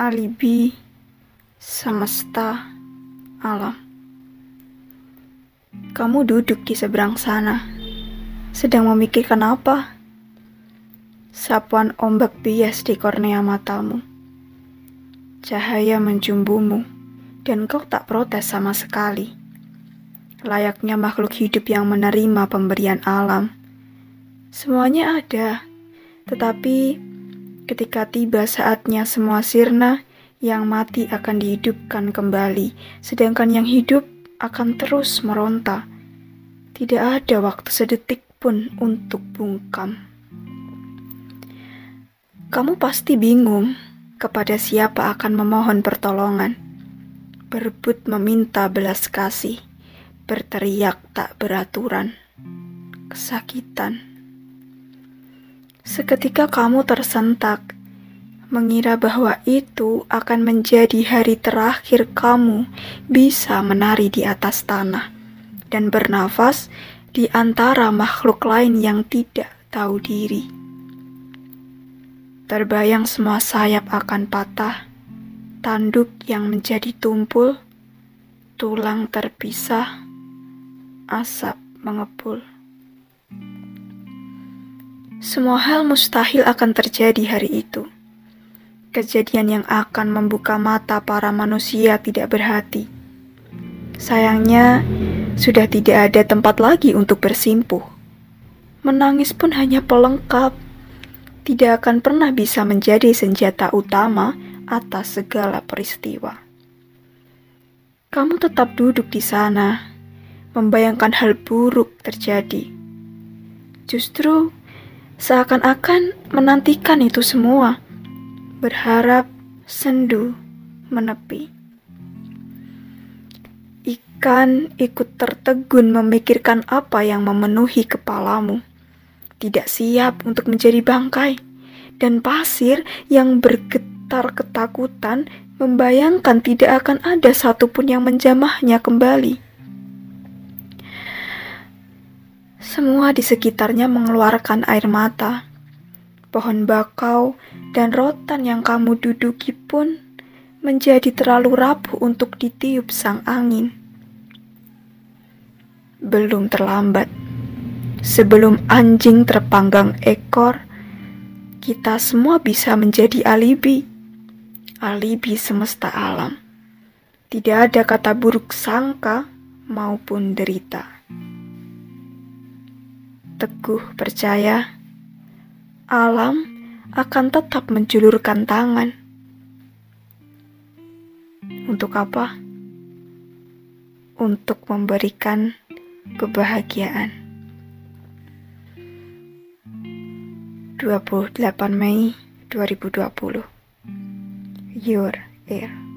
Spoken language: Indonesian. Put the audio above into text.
alibi, semesta, alam. Kamu duduk di seberang sana, sedang memikirkan apa? Sapuan ombak bias di kornea matamu. Cahaya menjumbumu, dan kau tak protes sama sekali. Layaknya makhluk hidup yang menerima pemberian alam. Semuanya ada, tetapi Ketika tiba saatnya semua sirna, yang mati akan dihidupkan kembali, sedangkan yang hidup akan terus meronta. Tidak ada waktu sedetik pun untuk bungkam. Kamu pasti bingung kepada siapa akan memohon pertolongan, berebut meminta belas kasih, berteriak tak beraturan, kesakitan Seketika kamu tersentak, mengira bahwa itu akan menjadi hari terakhir kamu bisa menari di atas tanah dan bernafas di antara makhluk lain yang tidak tahu diri. Terbayang semua sayap akan patah, tanduk yang menjadi tumpul, tulang terpisah, asap mengepul. Semua hal mustahil akan terjadi hari itu. Kejadian yang akan membuka mata para manusia tidak berhati. Sayangnya, sudah tidak ada tempat lagi untuk bersimpuh. Menangis pun hanya pelengkap, tidak akan pernah bisa menjadi senjata utama atas segala peristiwa. Kamu tetap duduk di sana, membayangkan hal buruk terjadi. Justru seakan-akan menantikan itu semua, berharap sendu menepi. Ikan ikut tertegun memikirkan apa yang memenuhi kepalamu, tidak siap untuk menjadi bangkai, dan pasir yang bergetar ketakutan membayangkan tidak akan ada satupun yang menjamahnya kembali. Semua di sekitarnya mengeluarkan air mata. Pohon bakau dan rotan yang kamu duduki pun menjadi terlalu rapuh untuk ditiup sang angin. Belum terlambat. Sebelum anjing terpanggang ekor, kita semua bisa menjadi alibi. Alibi semesta alam. Tidak ada kata buruk sangka maupun derita teguh percaya alam akan tetap menjulurkan tangan. Untuk apa? Untuk memberikan kebahagiaan. 28 Mei 2020 Your Air